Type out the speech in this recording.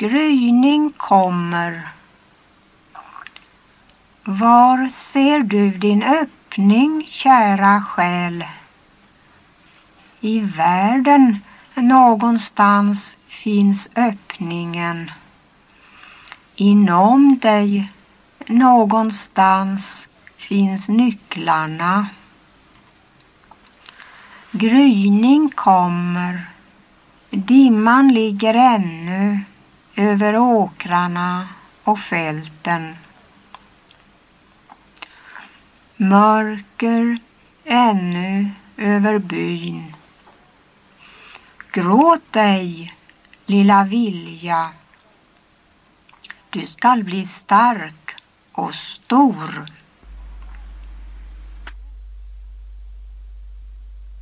Gryning kommer. Var ser du din öppning, kära själ? I världen någonstans finns öppningen. Inom dig någonstans finns nycklarna. Gryning kommer, dimman ligger ännu över åkrarna och fälten. Mörker ännu över byn. Gråt dig, lilla vilja. Du skall bli stark och stor